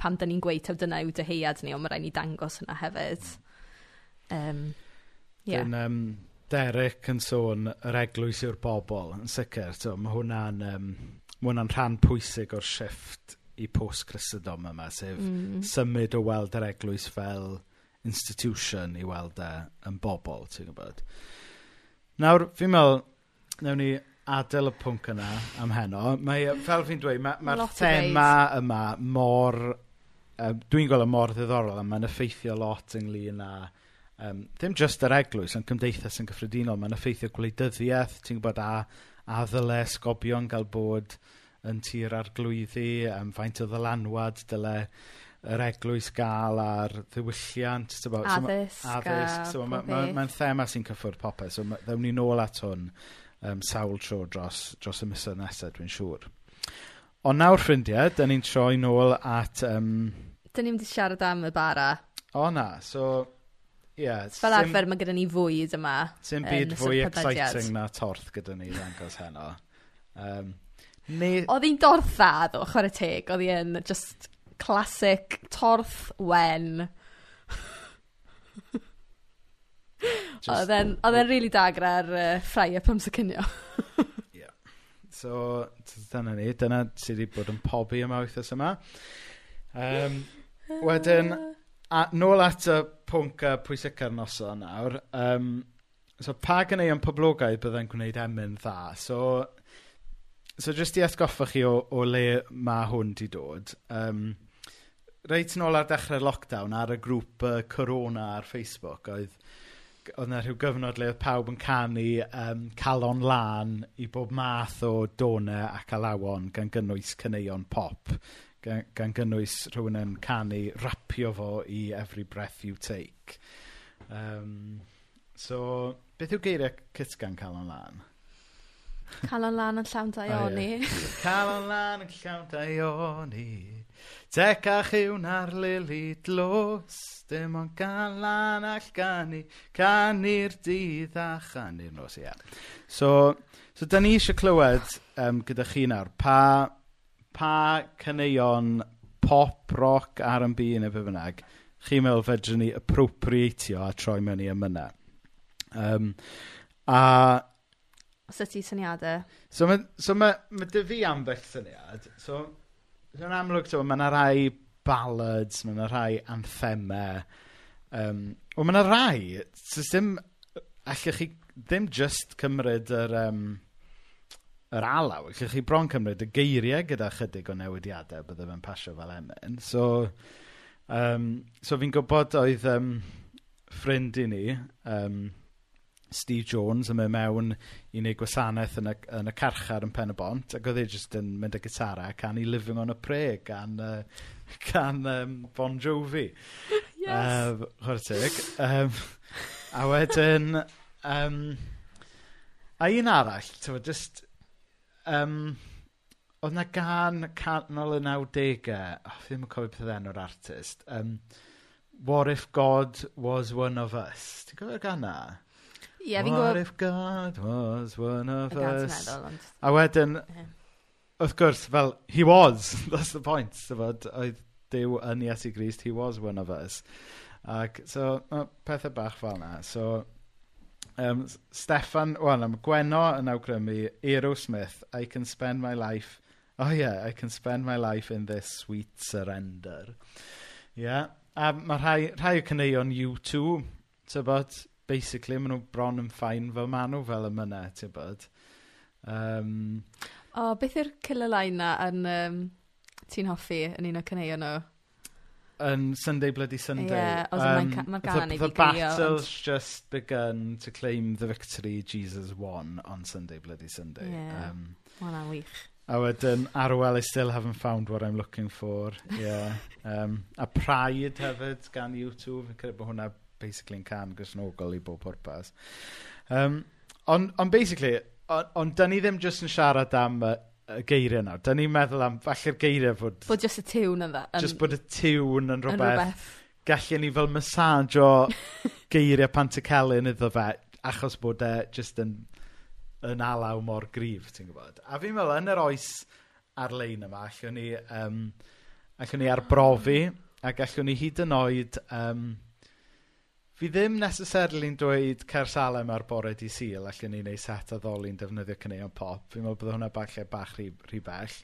pam da ni'n gweud taw dyna yw dyheuad ni ond mae rhaid ni dangos hwnna hefyd. Um, yeah. Dyn, um, Derek yn sôn yr eglwys yw'r bobl yn sicr. So, mae hwnna'n um, ma hwnna rhan pwysig o'r shift i post-Christendom yma, sef mm. symud o weld yr eglwys fel institution i weld e yn bobl, ti'n gwybod. Nawr, fi'n meddwl, newn ni adael y pwnc yna am heno. Mae, fel fi'n dweud, mae'r ma, ma thema yma mor... Uh, dwi'n gweld y mor ddiddorol, a mae'n effeithio lot ynglyn â... Um, ddim just yr eglwys, ond cymdeithas yn gyffredinol, mae'n effeithio gwleidyddiaeth, ti'n gwybod, a, a ddyle sgobion gael bod yn tir arglwyddi, um, faint o ddylanwad dyle yr eglwys gael ar ddiwylliant. Tybo, addysg. So, ma, addysg. So, Mae'n ma, ma, ma thema sy'n cyffwrdd popeth. So, ma, ddewn ni nôl at hwn um, sawl tro dros, dros y misoedd nesaf, dwi'n siŵr. Ond nawr, ffrindiau, da ni'n troi nôl at... Um... Da ni'n mynd i siarad am y bara. O na, so... Yeah, Fel arfer, mae gyda ni fwyd yma. Sim byd fwy exciting na torth gyda ni ddangos heno. Um, Neu... Oedd hi'n dorthad, o chwarae teg. Oedd hi'n just classic torth wen. Oedd e'n really dagra ar uh, ffrau a pymsacynio. yeah. So, dyna ni. Dyna sydd wedi bod yn pobi yma wythnos yma. Um, wedyn, a, nôl at y pwnc y pwysica'r noson nawr. Um, so, pa gynnau yn poblogaidd byddai'n gwneud emyn dda? So, So jyst i atgoffa chi o, o le mae hwn di dod, um, reit nôl ar dechrau'r lockdown ar y grŵp uh, Corona ar Facebook, oedd oedd yna rhyw gyfnod le oedd pawb yn canu um, calon lan i bob math o donau ac alawon gan gynnwys cyneuon pop, gan, gan gynnwys rhywun yn canu rapio fo i every breath you take. Um, so, beth yw geiriau cytgan calon lan? Calon lan yn llawn dau o. Calon lan yn llawn dau o ni. Tecach yw na'r lili dlos, dim ond gan lan all gani, cani'r dydd a chani'r nos, ia. So, so da ni eisiau clywed um, gyda chi nawr, pa, pa cyneuon pop, rock, R&B neu be bynnag, chi'n meddwl fedrwn ni appropriatio a troi mewn i ymyna. Um, a Os ydy syniadau? So mae so ma, ma dy fi ambell syniad. So, yn amlwg, so, mae yna rai ballads, mae yna rai anthemau. Um, o, mae yna rai, so ddim, allwch chi ddim just cymryd yr, um, yr alaw, allwch chi bron cymryd y geiriau gyda chydig o newidiadau bydde fe'n pasio fel emyn. So, um, so fi'n gwybod oedd um, ffrind i ni, um, Steve Jones yn mynd mewn i wneud gwasanaeth yn y, yn y carchar yn pen y bont, ac oedd e jyst yn mynd y gitara a canu Living on a Prayer gan, uh, gan um, Bon Jovi. yes. Uh, Chwertig. Um, a wedyn... Um, a un arall, tyfo, just... Um, oedd na gan canol y 90au, oh, ddim yn cofio beth enw'r artist, um, What if God was one of us? Ti'n cofio'r gan na? Ie, fi'n What gwybod... if God was one of Y God's us? meddwl, ond... A wedyn, Ie. wrth gwrs, fel, he was, that's the point, sefod, oedd Dyw yn Iesu Grist, he was one of us. Ac, so, ma' pethau bach fel yna. So, um, S- Steffan, wel, am Gweno yn awgrymu, Aerosmith, I can spend my life, oh yeah, I can spend my life in this sweet surrender. Yeah. a mae rhai, rhai o cyneuon U2, tybod, basically, maen nhw bron yn ffain fel maen nhw fel y mynau, ti'n bod. Um, o, beth yw'r killer line na yn um, ti'n hoffi yn un o cyneuon nhw? Yn Sunday Bloody Sunday. Yeah, um, mae'n gan i fi The battle's just begun to claim the victory Jesus won on Sunday Bloody Sunday. Yeah, um, mae'n wych. A wedyn, Arwel, I still haven't found what I'm looking for. Yeah. Um, a Pride hefyd gan U2, fi'n credu bod hwnna basically yn can gysnogol i bob pwrpas. Um, ond on basically, ond on, dyn ni ddim jyst yn siarad am y, y geiriau nawr. Dyn ni'n meddwl am, falle'r geiriau fod... Bod just y tiwn yn dda. Just bod y tiwn yn rhywbeth. Yn rhywbeth. Gallen ni fel masajo geiriau pantycelyn iddo fe, achos bod e just yn, yn alaw mor grif, ti'n gwybod. A fi'n meddwl, yn yr oes ar-lein yma, allwn ni, um, allwn ni arbrofi, mm. a gallwn ni hyd yn oed... Um, fi ddim necessarily'n dweud cer salem ar bore di syl allan ni wneud set a ddoli'n defnyddio cyneuon pop. Fi'n meddwl bod hwnna falle bach rhy, rhy bell.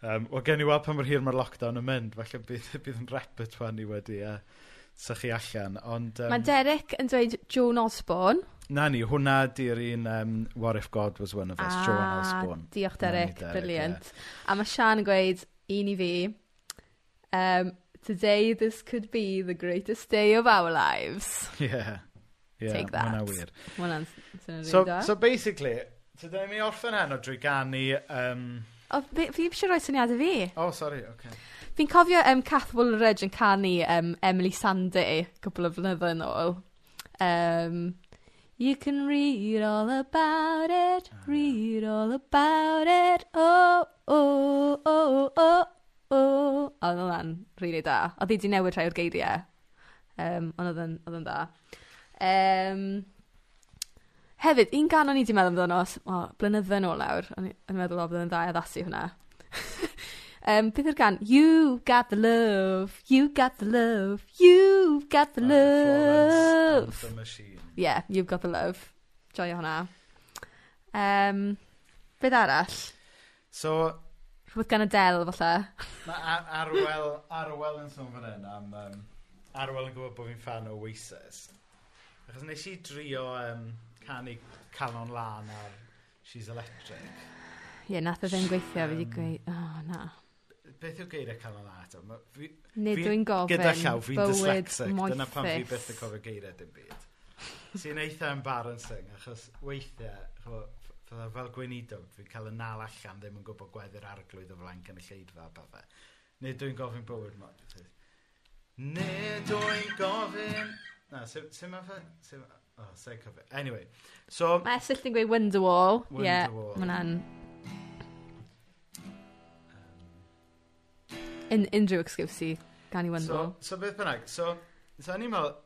Um, Wel, gen i weld pa mor hir mae'r lockdown yn mynd, falle bydd, bydd yn repertoire ni wedi a sych chi allan. Ond, um, Mae Derek yn dweud Joan Osborne. Na ni, hwnna di'r un um, What If God Was One of Us, ah, Joan Osborne. Diolch Derek, Derek brilliant. Yeah. A mae Sian yn gweud, un i fi, um, Today this could be the greatest day of our lives. Yeah. Yeah, Take that. Mae'n wir. Mae'n so, da. so basically, today mi orffen heno drwy gannu... Um... O, fi eisiau rhoi syniadau fi. Oh, sorry. Okay. Fi'n cofio um, Cath Woolridge yn canu um, Emily Sandy cwbl o flynyddoedd yn ôl. Um, You can read all about it, read all about it, oh, oh, oh, oh, oh, oedd hwnna'n rili da. Oedd hi wedi newid rhai o'r geiriau Um, ond oedd yn odd yn dda. Yym hefyd un gan o'n i wedi meddwl amdano s- o blynydde ôl nawr o'n i yn meddwl o bydd yn dda i addasu hwnna um, beth yw'r gan? You got the love you got the love you've got the love. Florence and the Machine. Ie you've got the love. Joio hwnna. Um, beth arall? So Rhywbeth gan Adele, falle. Mae Arwel, Arwel yn sôn fan hyn am... Um, Arwel yn gwybod bod fi'n fan o Oasis. Achos nes i drio um, canu Calon Lan ar She's Electric. Ie, yeah, nath o ddim gweithio, um, fi wedi gweud, oh, na. Beth yw geiriau Calon Lan eto? Fi, Nid dwi'n gofyn, gyda llaw, fi'n dyslexic, dyna pan fi beth y cofio geiriau dim byd. Sy'n eitha embarrassing, achos weithiau, Fydda fel gweinidog, fi'n cael y nal allan ddim yn gwybod gweddi'r arglwydd o flaen yn y lleidfa a bethau. Nid dwi'n gofyn bywyd ma. Nid dwi'n gofyn... Na, sy'n ma fe? O, sy'n cofio. Anyway, so... Mae esill yn gweud Wonderwall. Wonderwall. Yeah, Mae'n um, In, unrhyw excuse i gan i Wonderwall. So, so beth bynnag, so, so ni'n meddwl,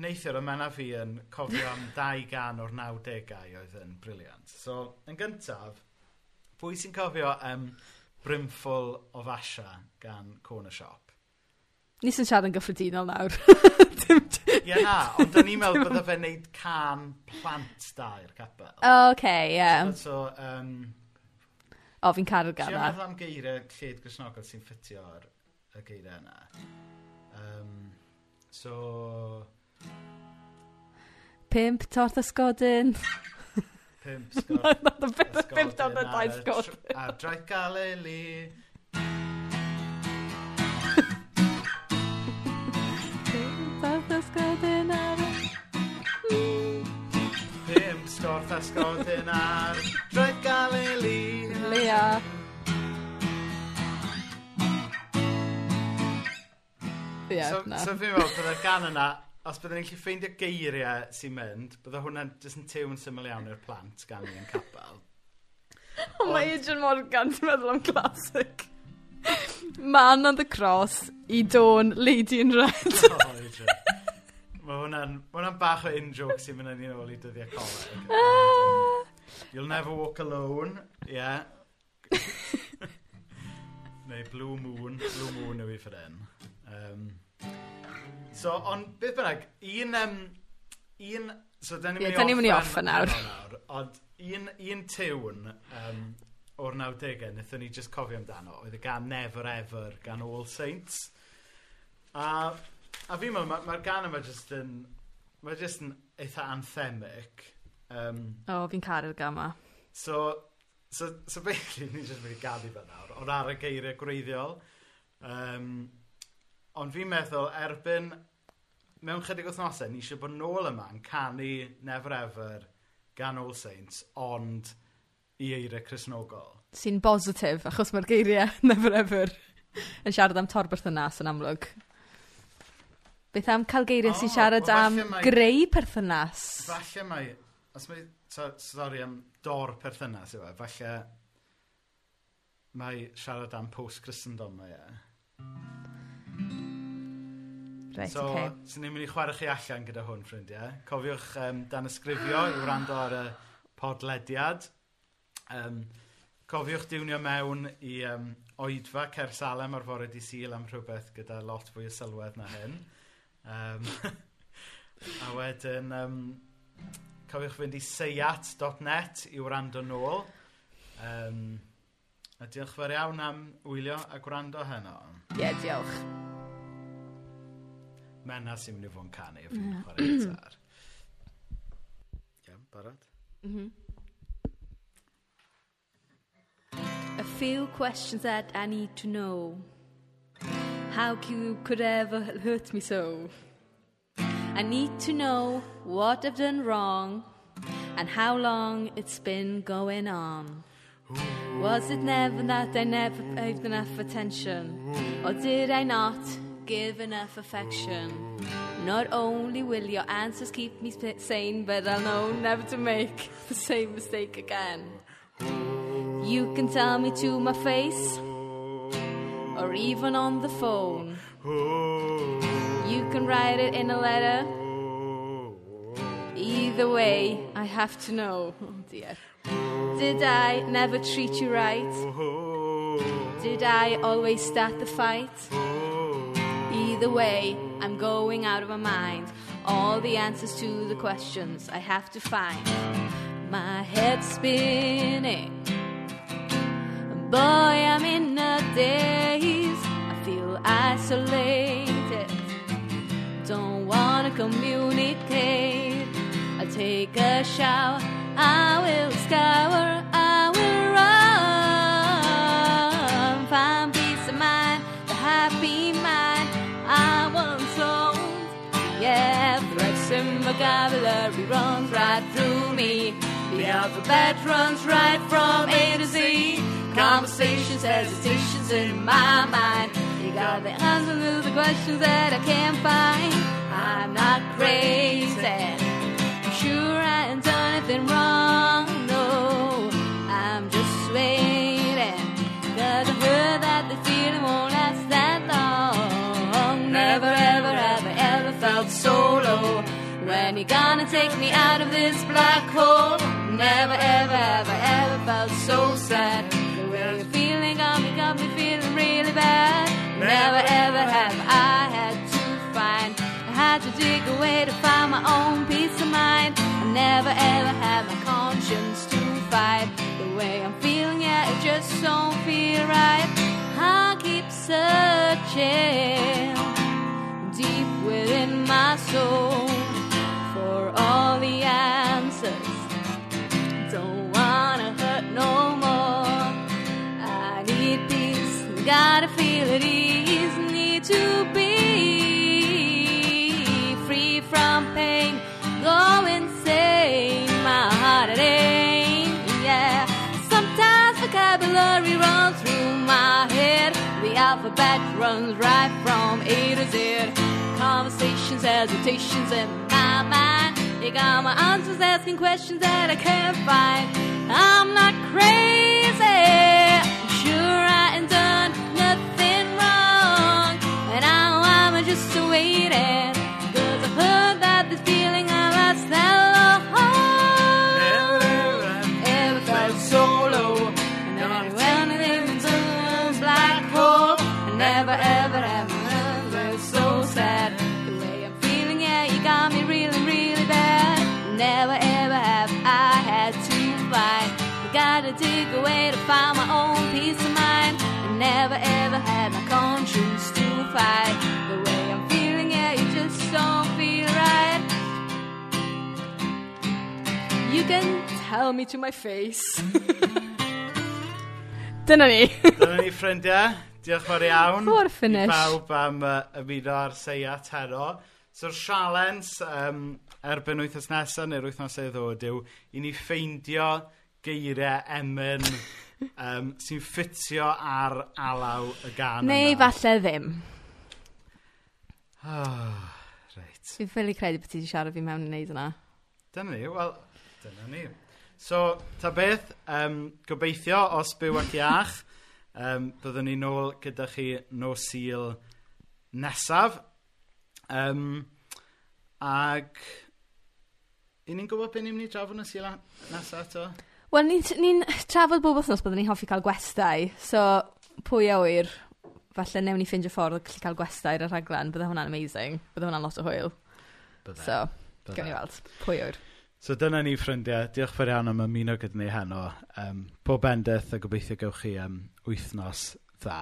neithiwr yma na fi yn cofio am 200 o'r 90au oedd yn briliant. So, yn gyntaf, pwy sy'n cofio um, brimful o Fasha gan Corner Shop? Nis yn siarad yn gyffredinol nawr. Ie na, ond o'n i'n meddwl bydda fe wneud can plant da i'r capel. O, oce, ie. So, um, o, fi'n caru'r gana. Ti'n meddwl am geiriau lled grisnogol sy'n ffitio ar y geiriau yna. Um, so, Pimp torth ysgodyn. Pimp sgodyn. Pimp torth y daith sgodyn. A draeth galeli. Pimp torth ysgodyn ar y... Pimp torth ysgodyn ar draeth galeli. Lea. Ie, so, na. So fi'n meddwl, bydd y gan yna os byddwn ni'n gallu ffeindio geiriau sy'n mynd, bydda hwnna'n jyst yn tewn syml iawn i'r plant gan ni yn capel. Ond mae Adrian Morgan, ti'n meddwl am classic. Man on the cross, i dôn lady in red. oh, Adrian. Mae hwnna'n hwnna bach o in-joke sy'n mynd yn un ôl i dyddiau coleg. Uh, You'll never walk alone. Yeah. Neu Blue Moon. Blue Moon yw i ffyrin. Um, So, ond beth bynnag, un, um, un, so da ni'n mynd. Da ni'n mynd i off yn nawr. Ond un, un tiwn um, o'r 90au, wnaethon ni just cofio amdano, oedd y gan Never Ever gan All Saints. A, a fi'n meddwl, mae'r ma, gan yma just yn, mae just yn eitha anthemic. Um, o, oh, fi'n caru'r gan yma. So, so, so basically, ni'n just mynd i ganu fe nawr, ond ar y geiriau gwreiddiol. Um, Ond fi'n meddwl, erbyn mewn chydig wythnosau, ni eisiau bod nôl yma yn canu Never Ever gan All Saints, ond i eira Cresnogol. Sy'n bositif, achos mae'r geiriau Never Ever yn siarad am torberthynas yn amlwg. Beth am cael geiriau oh, sy'n siarad well, am mai, greu perthynas? Falle mae, os mae, so, am dor perthynas yw e, falle mae siarad am post-Christendom mae e. Right, so, okay. so ni'n mynd i chwarae chi allan gyda hwn, ffrindiau. Cofiwch um, dan ysgrifio i wrando ar y podlediad. Um, cofiwch diwnio mewn i um, oedfa Cersalem ar fore di sil am rhywbeth gyda lot fwy o sylwedd na hyn. Um, a wedyn, um, cofiwch fynd i seiat.net i wrando nôl. Um, a diolch fawr iawn am wylio a gwrando heno. Ie, yeah, diolch. Menna sy'n mynd i fod yn canu a fi'n chwarae gitar. Ie, barod? Mhm. A few questions that I need to know. How you could ever hurt me so? I need to know what I've done wrong and how long it's been going on. Was it never that I never paid enough attention? Or did I not give enough affection? Not only will your answers keep me sane, but I'll know never to make the same mistake again. You can tell me to my face, or even on the phone. You can write it in a letter. Either way, I have to know. Oh dear. Did I never treat you right? Did I always start the fight? Either way, I'm going out of my mind. All the answers to the questions I have to find. My head's spinning. Boy, I'm in a daze. I feel isolated. Don't wanna communicate. I'll take a shower. I will scour. Vocabulary runs right through me. The alphabet runs right from A to Z. Conversations, hesitations in my mind. You got the answers to the questions that I can't find. I'm not crazy. I'm sure I ain't done anything wrong. No, I'm just waiting. Cause I heard that the feeling won't last that long. Never ever ever felt felt so low. When you gonna take me out of this black hole? Never, ever, ever, ever felt so sad. The way you're feeling got me, got me feeling really bad. Never, ever have I had to find. I had to dig away to find my own peace of mind. I never, ever had my conscience to fight. The way I'm feeling, yeah, it just don't feel right. I keep searching deep within my soul all the answers. Don't wanna hurt no more. I need peace, gotta feel at ease. Need to be free from pain. Go insane, my heart it ain't. Yeah, sometimes vocabulary runs through my head. The alphabet runs right from A to Z. Conversations, hesitations in my mind. You got my answers asking questions that I can't find. I'm not crazy. I'm sure I ain't done nothing wrong. And now I'm just waiting. tell me to my face. Dyna ni. Dyna ni, ffrindiau. Diolch fawr iawn. Poor finish. I bawb am uh, ymuno ar seia tero. So'r sialens um, erbyn wythnos nesaf neu'r wythnos ei ddod yw i ni ffeindio geiriau emyn um, sy'n ffitio ar alaw y gan Neu yna. falle ddim. Oh, reit. Fi'n ffili credu bod ti wedi siarad fi mewn i wneud yna. Dyna ni, wel, dyna ni. So, ta beth, um, gobeithio os byw ac iach, um, byddwn ni nôl gyda chi no sil nesaf. Um, ag, i ni'n gwybod beth ni'n mynd i drafod no sil nesaf to? Wel, ni'n ni, trafod bob wythnos byddwn ni'n hoffi cael gwestai, so pwy a wyr, falle newn ni ffeindio ffordd o gallu cael gwestai ar y rhaglen, bydde hwnna'n amazing, bydde hwnna'n lot o hwyl. Bydde. So, bydde. gawn ni weld, pwy a wyr. So dyna ni, ffrindiau. Diolch fawr iawn am ymuno gyda ni heno. Um, pob bendith a gobeithio gewch chi um, wythnos dda.